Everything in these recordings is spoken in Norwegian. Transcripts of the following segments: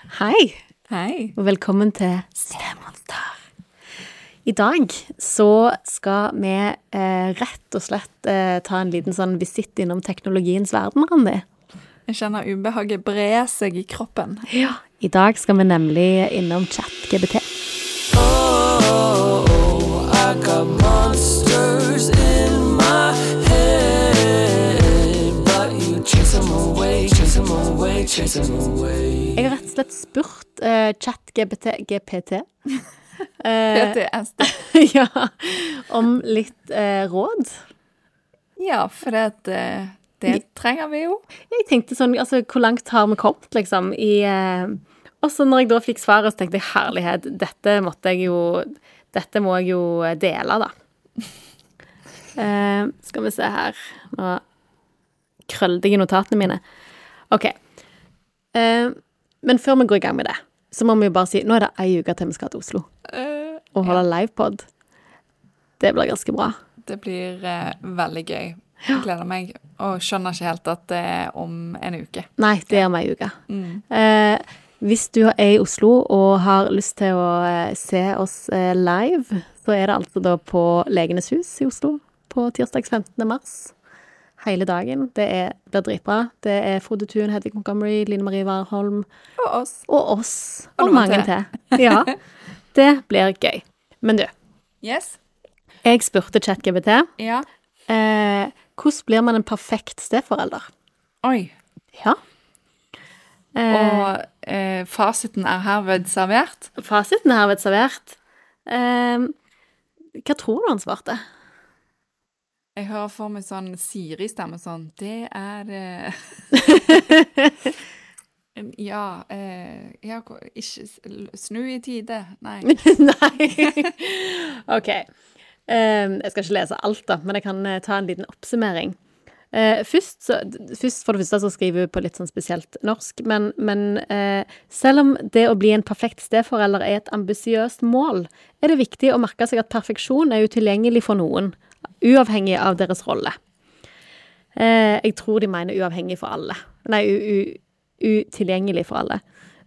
Hei, Hei. og velkommen til Stemonster. I dag så skal vi eh, rett og slett eh, ta en liten sånn visitt innom teknologiens verden, Randi. Jeg kjenner ubehaget bre seg i kroppen. Ja. I dag skal vi nemlig innom ChatGBT. Jeg har rett og slett spurt uh, ChatGBT GPT eh, PTSD. ja, om litt uh, råd. Ja, for det, eh, det trenger vi jo. Jeg tenkte sånn, altså, hvor langt har vi kommet, liksom, i uh, Og så når jeg da fikk svaret, så tenkte jeg herlighet, dette måtte jeg jo Dette må jeg jo dele, da. uh, skal vi se her Nå krøllete jeg i notatene mine. OK. Eh, men før vi går i gang med det, så må vi jo bare si Nå er det ei uke til vi skal til Oslo Uh, og holde livepod. Det blir ganske bra. det blir uh, veldig gøy. Jeg gleder meg, og skjønner ikke helt at det er om en uke. Nei, det er om ei uke. Mm. Eh, hvis du er i Oslo og har lyst til å se oss live, så er det altså da på Legenes hus i Oslo på tirsdag 15. mars. Hele dagen. Det er, blir dritbra. Det er Frode Thun, Hedvig Montgomery, Line Marie Warholm Og oss. og oss. Og Og, mange til. Ja. Det blir gøy. Men du, Yes. jeg spurte ChatGBT Ja. eh, hvordan blir man en perfekt steforelder. Oi. Ja. Eh, Og eh, fasiten er herved servert. Fasiten er herved servert. Eh, hva tror du han svarte? Jeg hører for meg sånn Siri-stemme sånn Det er eh, Ja, eh, ja Ikke snu i tide. Nei. Nei. OK. Um, jeg skal ikke lese alt, da, men jeg kan eh, ta en liten oppsummering. Uh, først, så, først, for det første, så skriver hun på litt sånn spesielt norsk, men, men uh, selv om det å bli en perfekt steforelder er et ambisiøst mål, er det viktig å merke seg at perfeksjon er utilgjengelig for noen, uavhengig av deres rolle. Eh, jeg tror de mener uavhengig for alle. Nei, utilgjengelig for alle.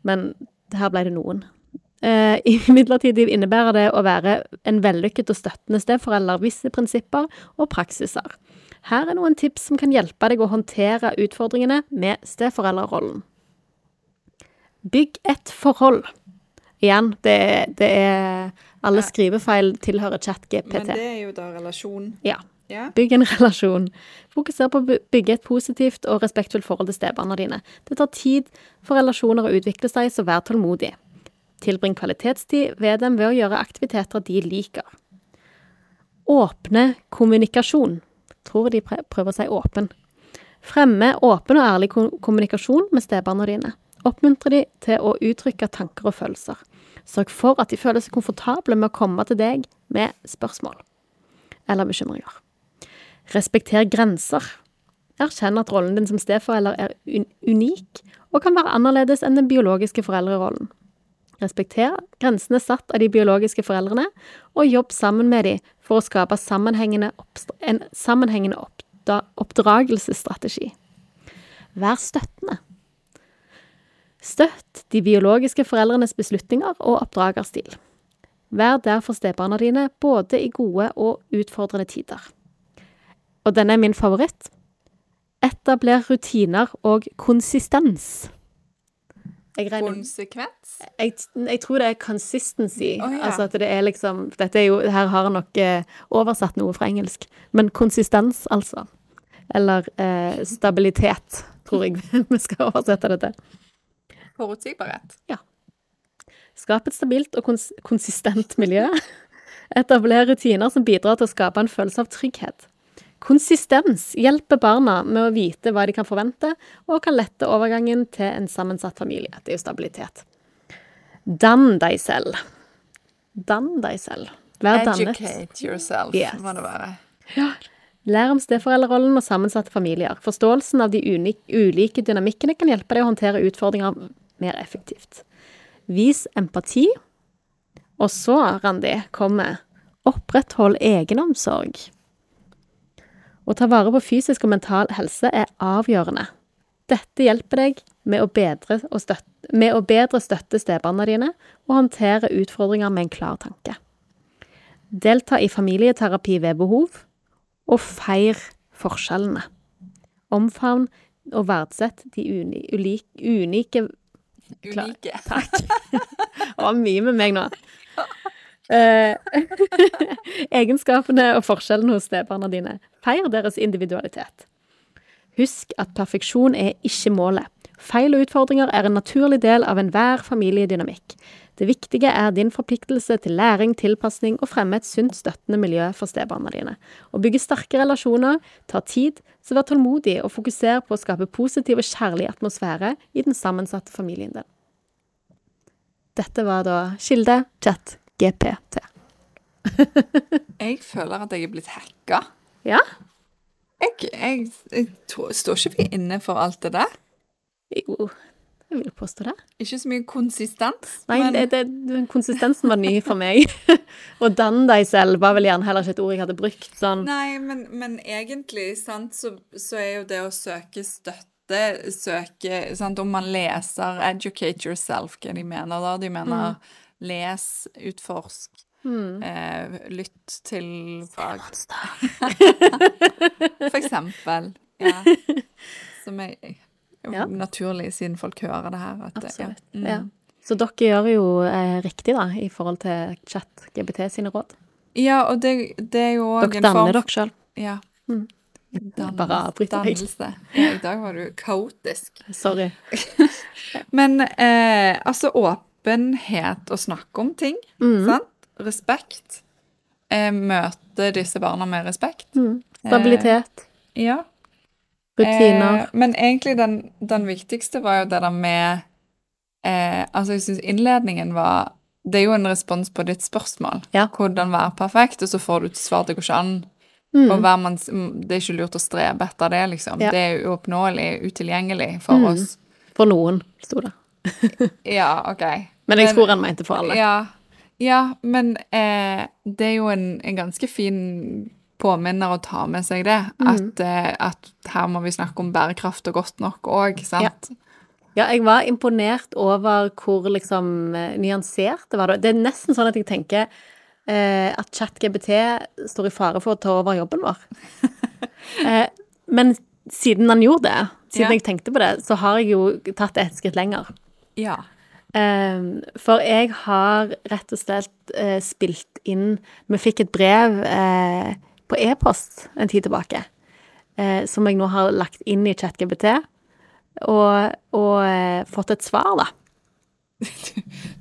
Men her ble det noen. Eh, Imidlertid innebærer det å være en vellykket og støttende steforelder visse prinsipper og praksiser. Her er noen tips som kan hjelpe deg å håndtere utfordringene med steforeldrerollen. Bygg et forhold. Igjen, det, det er Alle skrivefeil tilhører chat-GPT. Men det er jo da relasjon. Ja. Yeah. Bygg en relasjon. Fokuser på å bygge et positivt og respektfullt forhold til stebarna dine. Det tar tid for relasjoner å utvikle seg, så vær tålmodig. Tilbring kvalitetstid ved dem ved å gjøre aktiviteter de liker. Åpne kommunikasjon. Tror de prøver si åpen. Fremme åpen og ærlig kommunikasjon med stebarna dine. Oppmuntre de til å uttrykke tanker og følelser. Sørg for at de føler seg komfortable med å komme til deg med spørsmål eller bekymringer. Respekter grenser. Erkjenn at rollen din som steforelder er unik og kan være annerledes enn den biologiske foreldrerollen. Respekter grensene satt av de biologiske foreldrene, og jobb sammen med dem for å skape sammenhengende en sammenhengende oppdragelsesstrategi. Vær støttende. Støtt de biologiske foreldrenes beslutninger og oppdragerstil. Vær der for stebarna dine, både i gode og utfordrende tider. Og denne er min favoritt. Etabler rutiner og konsistens. Jeg, regner, Konsekvens. jeg, jeg tror det er consistency. Oh, ja. Altså at det er liksom Dette er jo Her har jeg nok eh, oversatt noe fra engelsk. Men konsistens, altså. Eller eh, stabilitet, tror jeg vi skal oversette det til. Forutsigbarhet. Ja. Skap et stabilt og kons konsistent miljø. Etabler rutiner som bidrar til å skape en følelse av trygghet. Konsistens hjelper barna med å vite hva de kan forvente, og kan lette overgangen til en sammensatt familie. Det er jo stabilitet. Dann deg selv. Dann deg selv. Vær dannet. Educate yourself, Yes. må det være. Lær om steforeldrerollen og sammensatte familier. Forståelsen av de ulike dynamikkene kan hjelpe deg å håndtere utfordringer mer effektivt. Vis empati. Og så, Randi, kommer oppretthold egenomsorg. Å ta vare på fysisk og mental helse er avgjørende. Dette hjelper deg med å bedre, støtte, med å bedre støtte stebarna dine og håndtere utfordringer med en klar tanke. Delta i familieterapi ved behov, og feir forskjellene. Omfavn og verdsett de uni, unike. Unike. Takk. Det var mye med meg nå. Eh, egenskapene og forskjellene hos stebarna dine. Feir deres individualitet. Husk at perfeksjon er ikke målet. Feil og utfordringer er en naturlig del av enhver familiedynamikk. Det viktige er din forpliktelse til læring, tilpasning og fremme et sunt, støttende miljø for stebarna dine. Å bygge sterke relasjoner tar tid, så vær tålmodig og fokuser på å skape positiv og kjærlig atmosfære i den sammensatte familien din. Dette var da Kilde chat GPT. Jeg føler at jeg er blitt hacka. Ja? Jeg, jeg, jeg jeg står ikke inne for alt det der. Jo, jeg vil påstå det. Ikke så mye konsistens. Nei, men det, det, konsistensen var ny for meg. Å danne deg selv var vel gjerne heller ikke et ord jeg hadde brukt sånn. Nei, men, men egentlig, sant, så, så er jo det å søke støtte Søke sant, Om man leser 'educate yourself', hva de mener da? De mener les, utforsk, eh, lytt til fag For eksempel. Ja. Som jo Ja. naturlig, siden folk hører det her. At, Absolutt. Ja. Mm. Ja. Så dere gjør jo eh, riktig, da, i forhold til chat-GBT sine råd. ja, og det, det er jo òg en form dere sjøl. Ja. Mm. Bare avbryter deg. Dannelse. Ja, I dag var du kaotisk. Sorry. Men eh, altså åpenhet å snakke om ting, Mm. sant? Respekt. Eh, møte disse barna med respekt. Mm. Stabilitet, Ja. Rutiner. Eh, men egentlig den, den viktigste var jo det der med eh, Altså, jeg syns innledningen var Det er jo en respons på ditt spørsmål. Ja. Hvordan være perfekt, og så får du et svar det går ikke an. Mm. Og hver manns, det er ikke lurt å strebe etter det, liksom. Ja. Det er uoppnåelig, utilgjengelig for Mm. oss. For noen, sto det. Ja, OK. Men jeg Men- tror han mente for alle. Ja, ja men eh, det er jo en, en ganske fin påminner å ta med seg det. Mm. At, eh, at her må vi snakke om bærekraft og godt nok òg, sant? Ja, jeg var imponert over hvor liksom eh, nyansert det var. Det er nesten sånn at jeg tenker eh, at ChatGBT står i fare for å ta over jobben vår. eh, men siden han gjorde det, siden Ja. jeg tenkte på det, så har jeg jo tatt det et skritt lenger. Ja. Eh, for jeg har rett og slett eh, spilt inn Vi fikk et brev eh, på e-post en tid tilbake, eh, som jeg nå har lagt inn i ChatGPT, og, og eh, fått et svar, da.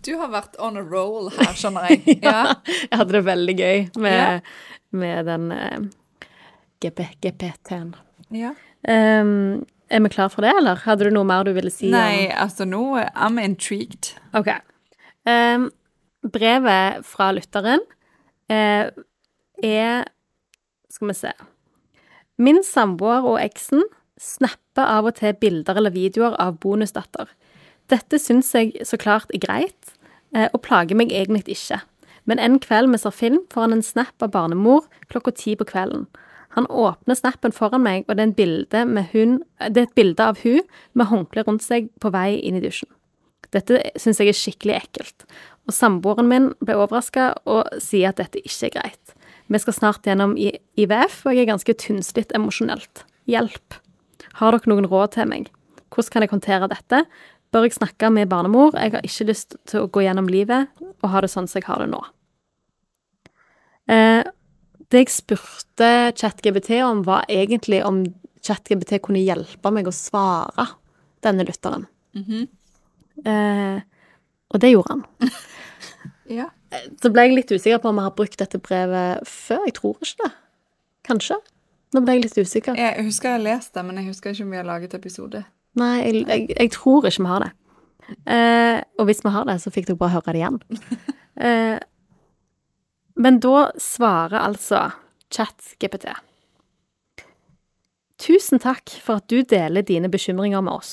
Du har vært on a roll her, skjønner jeg. ja. Jeg hadde det veldig gøy med, Ja. med den eh, GPT-en. ja. Um, er vi klar for det, eller hadde du noe mer du ville si? om- Nei, altså nå I'm intrigued. Ok. Um, brevet fra lytteren eh, er Skal vi se Min samboer og eksen snapper av og til bilder eller videoer av bonusdatter. Dette syns jeg så klart er greit, eh, og plager meg egentlig ikke. Men en kveld vi ser film, får han en snap av barnemor klokka ti på kvelden. Han åpner snappen foran meg, og det er, hun, det er et bilde av hun med håndkle rundt seg på vei inn i dusjen. Dette syns jeg er skikkelig ekkelt, og samboeren min ble overraska og sier at dette ikke er greit. Vi skal snart gjennom IVF, og jeg er ganske tynnslitt emosjonelt. Hjelp. Har dere noen råd til meg? Hvordan kan jeg håndtere dette? Bør jeg snakke med barnemor? Jeg har ikke lyst til å gå gjennom livet og ha det sånn som jeg har det nå. Eh, det jeg spurte ChatGBT om, var egentlig om ChatGBT kunne hjelpe meg å svare denne lytteren. eh, og det gjorde han. Ja. Så ble jeg litt usikker på om jeg har brukt dette brevet før. Jeg tror ikke det. Kanskje. Nå ble jeg litt usikker. Jeg husker jeg har lest det, men jeg husker ikke om vi har laget episode. Nei, jeg, jeg, jeg tror ikke vi har det. Eh, og hvis vi har det, så fikk dere bare høre det igjen. Eh, men da svarer altså ChatGPT. Tusen takk for at du deler dine bekymringer med oss.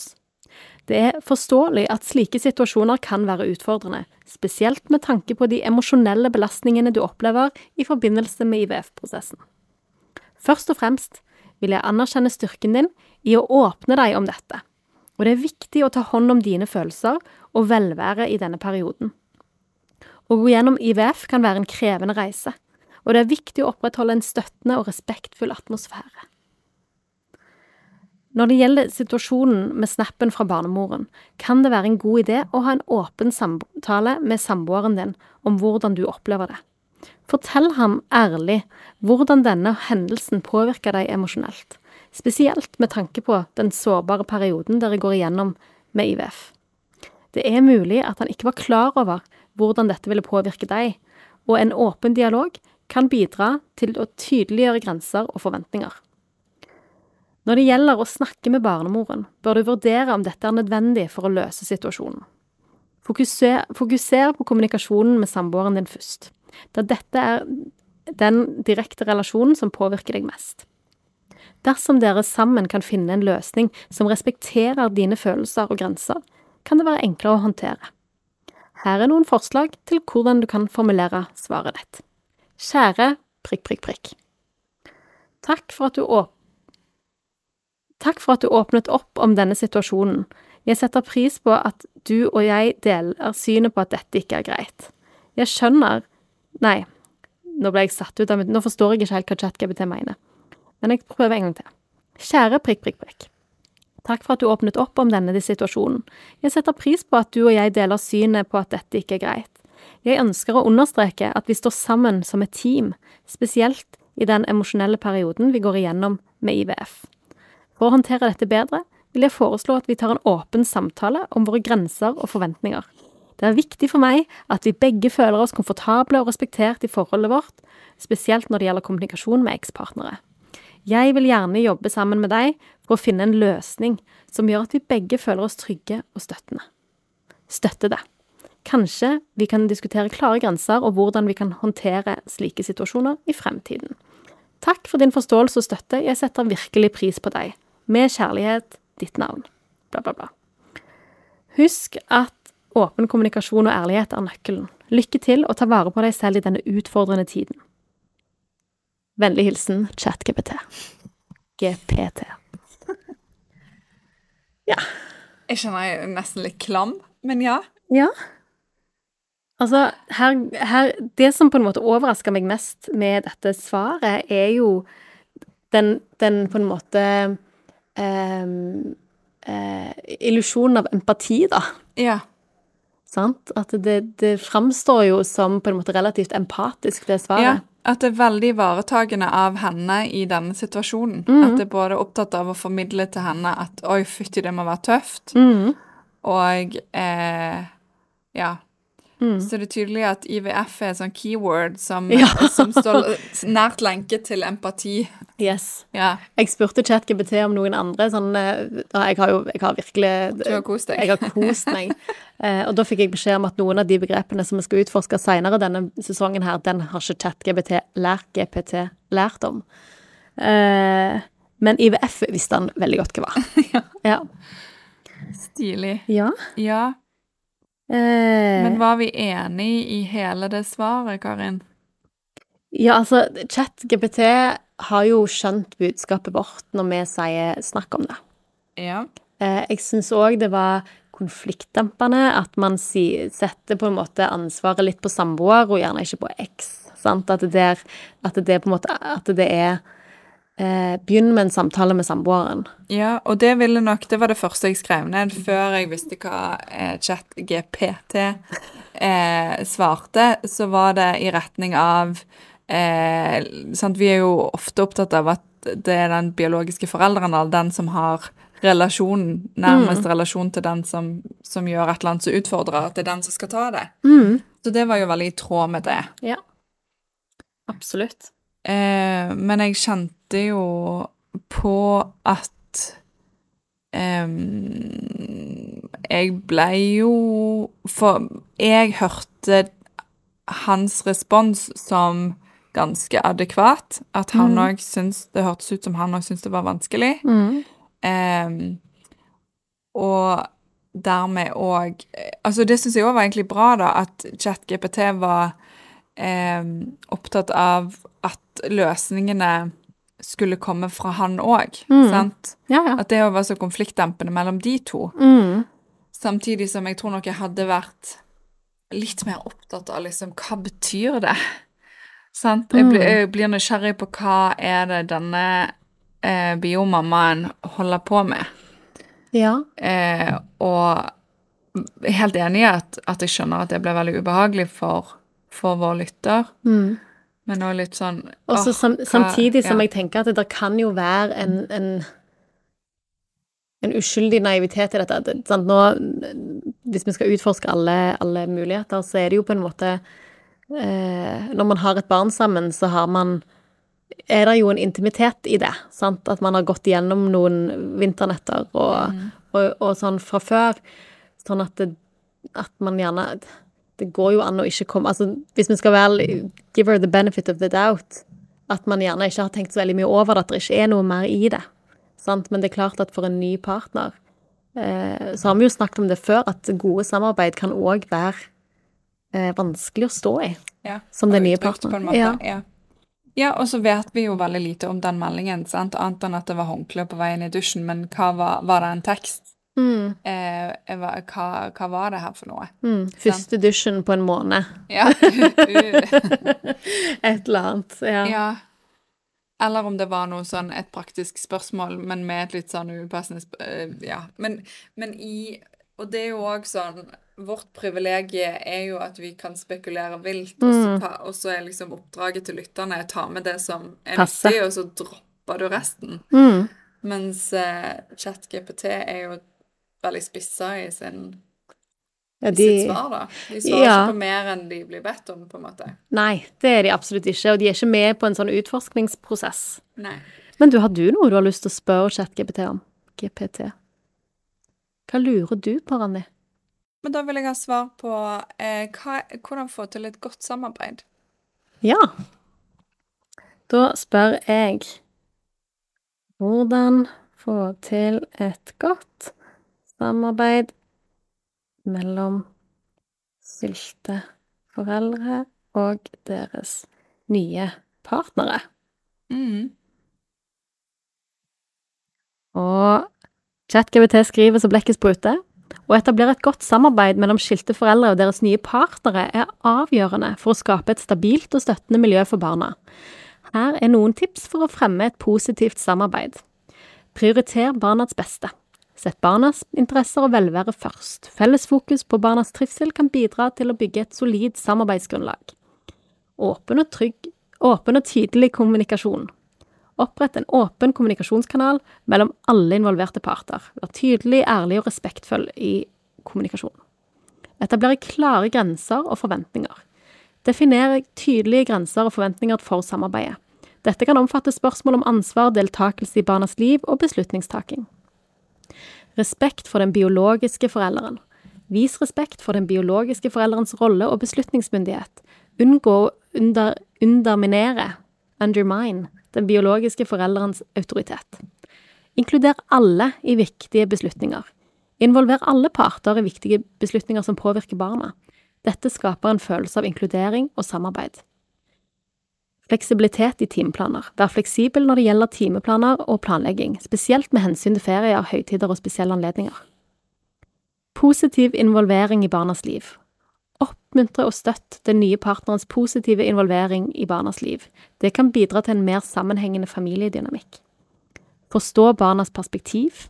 Det er forståelig at slike situasjoner kan være utfordrende, spesielt med tanke på de emosjonelle belastningene du opplever i forbindelse med IVF-prosessen. Først og fremst vil jeg anerkjenne styrken din i å åpne deg om dette. Og det er viktig å ta hånd om dine følelser og velvære i denne perioden. Å gå gjennom IVF kan være en krevende reise, og det er viktig å opprettholde en støttende og respektfull atmosfære. Når det gjelder situasjonen med snappen fra barnemoren, kan det være en god idé å ha en åpen samtale med samboeren din om hvordan du opplever det. Fortell ham ærlig hvordan denne hendelsen påvirker deg emosjonelt, spesielt med tanke på den sårbare perioden dere går igjennom med IVF. Det er mulig at han ikke var klar over hvordan dette ville påvirke deg, og en åpen dialog kan bidra til å tydeliggjøre grenser og forventninger. Når det gjelder å snakke med barnemoren, bør du vurdere om dette er nødvendig for å løse situasjonen. Fokuser, fokuser på kommunikasjonen med samboeren din først, da dette er den direkte relasjonen som påvirker deg mest. Dersom dere sammen kan finne en løsning som respekterer dine følelser og grenser, kan det være enklere å håndtere. Her er noen forslag til hvordan du kan formulere svaret ditt. Kjære prikk, prikk, prikk. Takk for at du åp Takk for at du åpnet opp om denne situasjonen. Jeg setter pris på at du og jeg deler synet på at dette ikke er greit. Jeg skjønner Nei, nå ble jeg satt ut av mitt Nå forstår jeg ikke helt hva ChatGPT mener. Men jeg prøver en gang til. Kjære prikk, prikk, prikk. Takk for at du åpnet opp om denne situasjonen. Jeg setter pris på at du og jeg deler synet på at dette ikke er greit. Jeg ønsker å understreke at vi står sammen som et team, spesielt i den emosjonelle perioden vi går igjennom med IVF. For å håndtere dette bedre vil jeg foreslå at vi tar en åpen samtale om våre grenser og forventninger. Det er viktig for meg at vi begge føler oss komfortable og respektert i forholdet vårt, spesielt når det gjelder kommunikasjon med ekspartnere. Jeg vil gjerne jobbe sammen med deg for å finne en løsning som gjør at vi begge føler oss trygge og støttende. Støtte det. Kanskje vi kan diskutere klare grenser og hvordan vi kan håndtere slike situasjoner i fremtiden. Takk for din forståelse og støtte, jeg setter virkelig pris på deg. Med kjærlighet, ditt navn. Bla, bla, bla. Husk at åpen kommunikasjon og ærlighet er nøkkelen. Lykke til og ta vare på deg selv i denne utfordrende tiden. Vennlig hilsen ChatGPT. GPT. Jeg kjenner jeg er nesten litt klam, men ja. Ja. Altså, her, her Det som på en måte overrasker meg mest med dette svaret, er jo den, den på en måte Illusjonen av empati, da. Ja. Sant? At det, det framstår jo som på en måte relativt empatisk, det ja. svaret. At det er veldig ivaretagende av henne i denne situasjonen. Mm. At det er både opptatt av å formidle til henne at 'oi, fytti, det må være tøft', mm. og eh, ja. Mm. Så det er tydelig at IVF er et sånn keyword som, Ja. som står nært lenket til empati. Yes. Ja, Jeg spurte ChatGPT om noen andre sånn Jeg har jo jeg har virkelig du har kost deg. Jeg har kost meg. Eh, og da fikk jeg beskjed om at noen av de begrepene som vi skal utforske senere denne sesongen her, den har ikke ChatGPT lært GPT lært om. Eh, men IVF visste han veldig godt hva var. ja. Stilig. Ja. Ja, Eh, men var vi enig i hele det svaret, Karin? ja, altså, ChatGPT har jo skjønt budskapet vårt når vi sier 'snakk om det'. Ja. Eh, jeg syns òg det var konfliktdempende at man si, setter på en måte ansvaret litt på samboer, og gjerne ikke på eks. At, det at det måte At det er Begynn med en samtale med samboeren. Ja, og det ville nok Det var det første jeg skrev ned før jeg visste hva eh, ChatGPT eh, svarte. Så var det i retning av eh, sant, Vi er jo ofte opptatt av at det er den biologiske forelderen, eller den som har relasjonen, nærmest relasjon til den som, som gjør et eller annet som utfordrer, at det er den som skal ta det. Så det var jo veldig i tråd med det. Ja. Absolutt. Eh, men jeg kjente jo på at um, Jeg ble jo For jeg hørte hans respons som ganske adekvat. At han òg syntes Det hørtes ut som han òg syntes det var vanskelig. Mm. Um, og dermed òg Altså, det syns jeg òg var egentlig bra, da, at ChatGPT var em, opptatt av at løsningene skulle komme fra han òg. Mm. Ja, ja. At det var så konfliktdempende mellom de to. Mm. Samtidig som jeg tror nok jeg hadde vært litt mer opptatt av liksom hva betyr det? Sant? Jeg, blir, jeg blir nysgjerrig på hva er det denne eh, biomammaen holder på med. Ja. Eh, og helt enig i at, at jeg skjønner at det ble veldig ubehagelig for, for vår lytter. Mm. Men også litt sånn Og så sam, samtidig som ja. jeg tenker at det kan jo være en, en en uskyldig naivitet i dette. Sant? Nå, hvis vi skal utforske alle, alle muligheter, så er det jo på en måte eh, Når man har et barn sammen, så har man er det jo en intimitet i det. Sant? At man har gått gjennom noen vinternetter og, og, og sånn fra før. Sånn at, det, at man gjerne Det går jo an å ikke komme Altså, hvis vi skal være Give her the benefit of the doubt. At man gjerne ikke har tenkt så veldig mye over det, at det ikke er noe mer i det. Sant? Men det er klart at for en ny partner eh, Så har vi jo snakket om det før, at gode samarbeid kan òg være eh, vanskelig å stå i. ja, som den nye partneren. Ja. Ja. ja, og så vet vi jo veldig lite om den meldingen, sant? annet enn at det var håndkle på veien i dusjen. Men hva var, var det en tekst? Mm, Eh, hva, hva var det her for noe? mm. Første dusjen på en måned. Ja. Et eller annet. Ja. ja. Eller om det var noe sånn et praktisk spørsmål, men med et litt sånn upassende eh, Ja. Men, men i Og det er jo òg sånn Vårt privilegium er jo at vi kan spekulere vilt, og, så Mm. og så er liksom oppdraget til lytterne å ta med det som er viktig, og så dropper du resten. Mm. Mens uh, ChatGPT er jo veldig spissa i sin Ja, de, sitt svar, da. De svarer Ja. ikke på mer enn de blir bedt om, på en måte. nei, det er de absolutt ikke. Og de er ikke med på en sånn utforskningsprosess. Nei. Men du, har du noe du har lyst til å spørre ChatGPT om? GPT. Hva lurer du på, Randi? Men da vil jeg ha svar på eh, hva, hvordan få til et godt samarbeid. Ja. Da spør jeg Hvordan få til et godt samarbeid mellom sylteforeldre og deres nye partnere? Mm. Og ChatGPT skriver så blekket spruter. Å etablere et godt samarbeid mellom skilte foreldre og deres nye partnere er avgjørende for å skape et stabilt og støttende miljø for barna. Her er noen tips for å fremme et positivt samarbeid. Prioriter barnas beste. Sett barnas interesser og velvære først. Felles fokus på barnas trivsel kan bidra til å bygge et solid samarbeidsgrunnlag. Åpen og trygg, åpen og tydelig kommunikasjon. Opprett en åpen kommunikasjonskanal mellom alle involverte parter. Vær tydelig, ærlig og respektfull i kommunikasjonen. Etablere klare grenser og forventninger. Definere tydelige grenser og forventninger for samarbeidet. Dette kan omfatte spørsmål om ansvar, deltakelse i barnas liv og beslutningstaking. Respekt for den biologiske forelderen. Vis respekt for den biologiske forelderens rolle og beslutningsmyndighet. Unngå å under, underminere, undermine, den biologiske forelderens autoritet. Inkluder alle i viktige beslutninger. Involver alle parter i viktige beslutninger som påvirker barna. Dette skaper en følelse av inkludering og samarbeid. Fleksibilitet i timeplaner. Vær fleksibel når det gjelder timeplaner og planlegging, spesielt med hensyn til ferier, høytider og spesielle anledninger. Positiv involvering i barnas liv. Oppmuntre og støtt den nye partnerens positive involvering i barnas liv. Det kan bidra til en mer sammenhengende familiedynamikk. Forstå barnas perspektiv.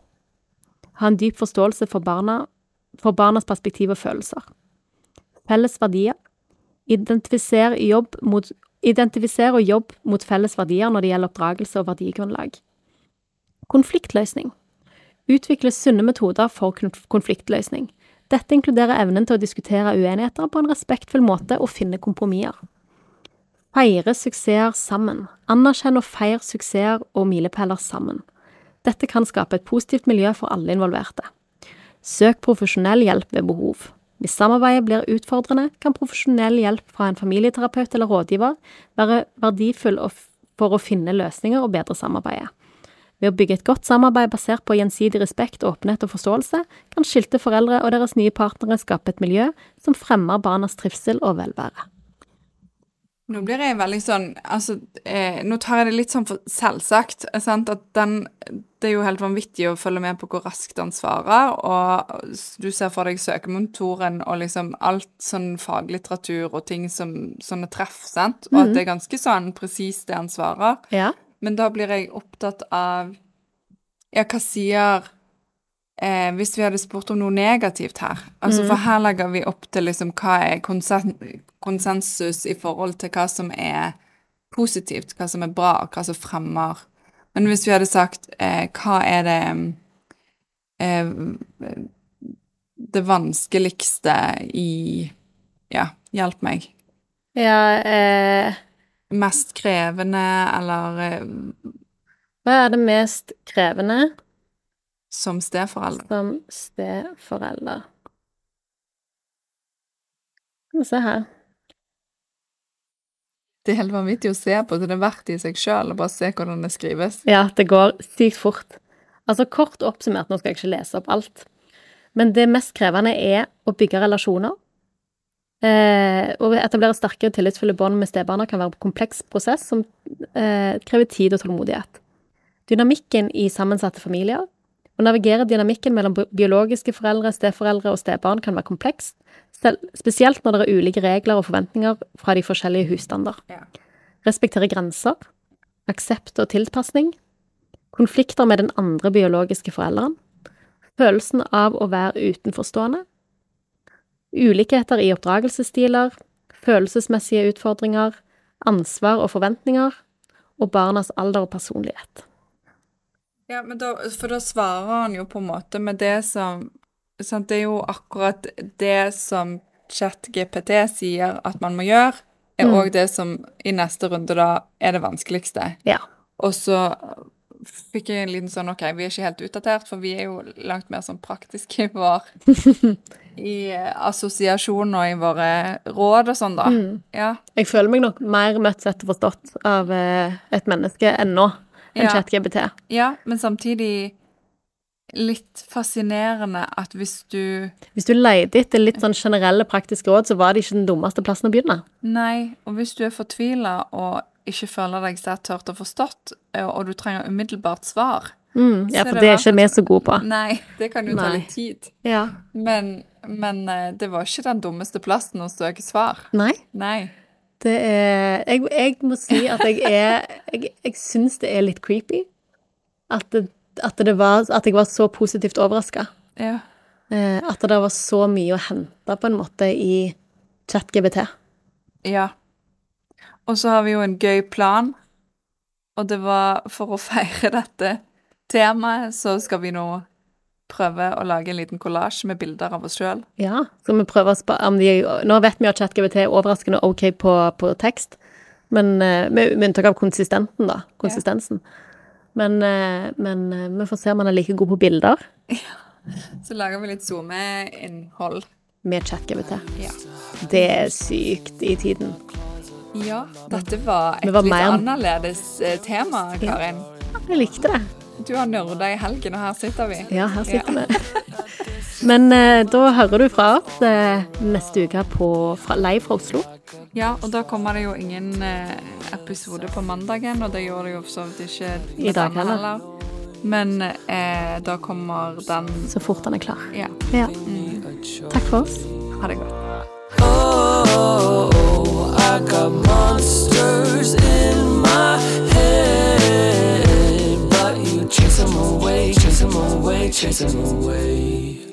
Ha en dyp forståelse for, barna, for barnas perspektiv og følelser. Felles verdier. Identifiser jobb mot Identifisere og jobb mot felles verdier når det gjelder oppdragelse og verdigrunnlag. Konfliktløsning. Utvikle sunne metoder for konfliktløsning. Dette inkluderer evnen til å diskutere uenigheter på en respektfull måte og finne kompromisser. Feire suksesser sammen. Anerkjenn og feir suksesser og milepæler sammen. Dette kan skape et positivt miljø for alle involverte. Søk profesjonell hjelp ved behov. Hvis samarbeidet blir utfordrende, kan profesjonell hjelp fra en familieterapeut eller rådgiver være verdifull for å finne løsninger og bedre samarbeidet. Ved å bygge et godt samarbeid basert på gjensidig respekt, åpenhet og forståelse, kan skilte foreldre og deres nye partnere skape et miljø som fremmer barnas trivsel og velvære. Nå blir jeg veldig sånn Altså, eh, nå tar jeg det litt sånn for selvsagt. Sant? At den Det er jo helt vanvittig å følge med på hvor raskt han svarer, og du ser for deg søkemotoren og liksom alt sånn faglitteratur og ting som sånne treff, sant? Og at det er ganske sånn presist det han svarer. Ja. Men da blir jeg opptatt av Ja, hva sier eh, Hvis vi hadde spurt om noe negativt her. Altså, for her legger vi opp til liksom hva er konsen konsensus i forhold til hva som er positivt, hva som er bra, og hva som fremmer. Men hvis vi hadde sagt eh, hva er det eh, Det vanskeligste i Ja, hjelp meg. Ja, eh, Mest krevende, eller eh, hva er det mest krevende som steforelder. som steforelder? Skal vi se her. Det er helt vanvittig å se på, så det er verdt i seg sjøl å bare se hvordan det skrives. Ja, det går sykt fort. Altså kort oppsummert, nå skal jeg ikke lese opp alt, men det mest krevende er å bygge relasjoner. Eh, å etablere sterke og tillitsfulle bånd med stebarna kan være en kompleks prosess som eh, krever tid og tålmodighet. Dynamikken i sammensatte familier. Å navigere dynamikken mellom biologiske foreldre, steforeldre og stebarn kan være komplekst, spesielt når det er ulike regler og forventninger fra de forskjellige husstander. Ja. Respektere grenser, aksept og tilpasning, konflikter med den andre biologiske forelderen, følelsen av å være utenforstående, ulikheter i oppdragelsesstiler, følelsesmessige utfordringer, ansvar og forventninger, og barnas alder og personlighet. Ja, men da, for da svarer han jo på en måte med det som sant, Det er jo akkurat det som ChatGPT sier at man må gjøre, er Mm. det som i neste runde da er det vanskeligste. Ja. Og så fikk jeg en liten sånn OK, vi er ikke helt utdatert, for vi er jo langt mer sånn praktiske i vår I eh, assosiasjon og i våre råd og sånn, da. Mm. Ja. Jeg føler meg nok mer møtt, sett og forstått av eh, et menneske ennå enn Ja. ChatGPT. ja, men samtidig litt fascinerende at hvis du Hvis du leide etter litt sånn generelle praktiske råd, så var det ikke den dummeste plassen å begynne. Nei, og hvis du er fortvila og ikke føler deg sterkt hørt og forstått, eh, og du trenger umiddelbart svar Mm, ja, for det det er ikke vi så gode på. Nei, det kan jo ta litt tid. Ja. Men, men eh, det var ikke den dummeste plassen å søke svar. Nei. Nei. Det er Jeg, jeg må si at jeg er Jeg, jeg syns det er litt creepy. At, det, at, det var, at jeg var så positivt overraska. Ja. Eh, at det var så mye å hente, på en måte, i ChatGBT. ja. Og så har vi jo en gøy plan, og det var for å feire dette temaet, så skal vi nå prøve å lage en liten kollasj med bilder av oss sjøl. Ja, skal vi prøve å om de Nå vet vi at ChatGBT er overraskende OK på, på tekst, men eh, med, med unntak av konsistenten, da. Konsistensen. Men, eh, men eh, vi får se om han er like god på bilder Så lager vi litt SoMe-innhold. med ChatGBT. Ja. Det er sykt i tiden. Ja, dette var et var litt mer- annerledes tema, Karin. Jeg likte det. Du har nerda i helgen, og her sitter vi. Ja, her sitter vi. Men eh, da hører du fra oss eh, neste uke på, fra, live fra Oslo. Ja, og da kommer det jo ingen eh, episode på mandagen, og det gjør det jo for så vidt ikke I dag heller. heller. Men eh, da kommer den Så fort den er klar. Ja. Ja. Takk for oss. Ha det godt. Oh, I got monsters in my head, chase them away, chase them away, chase them away.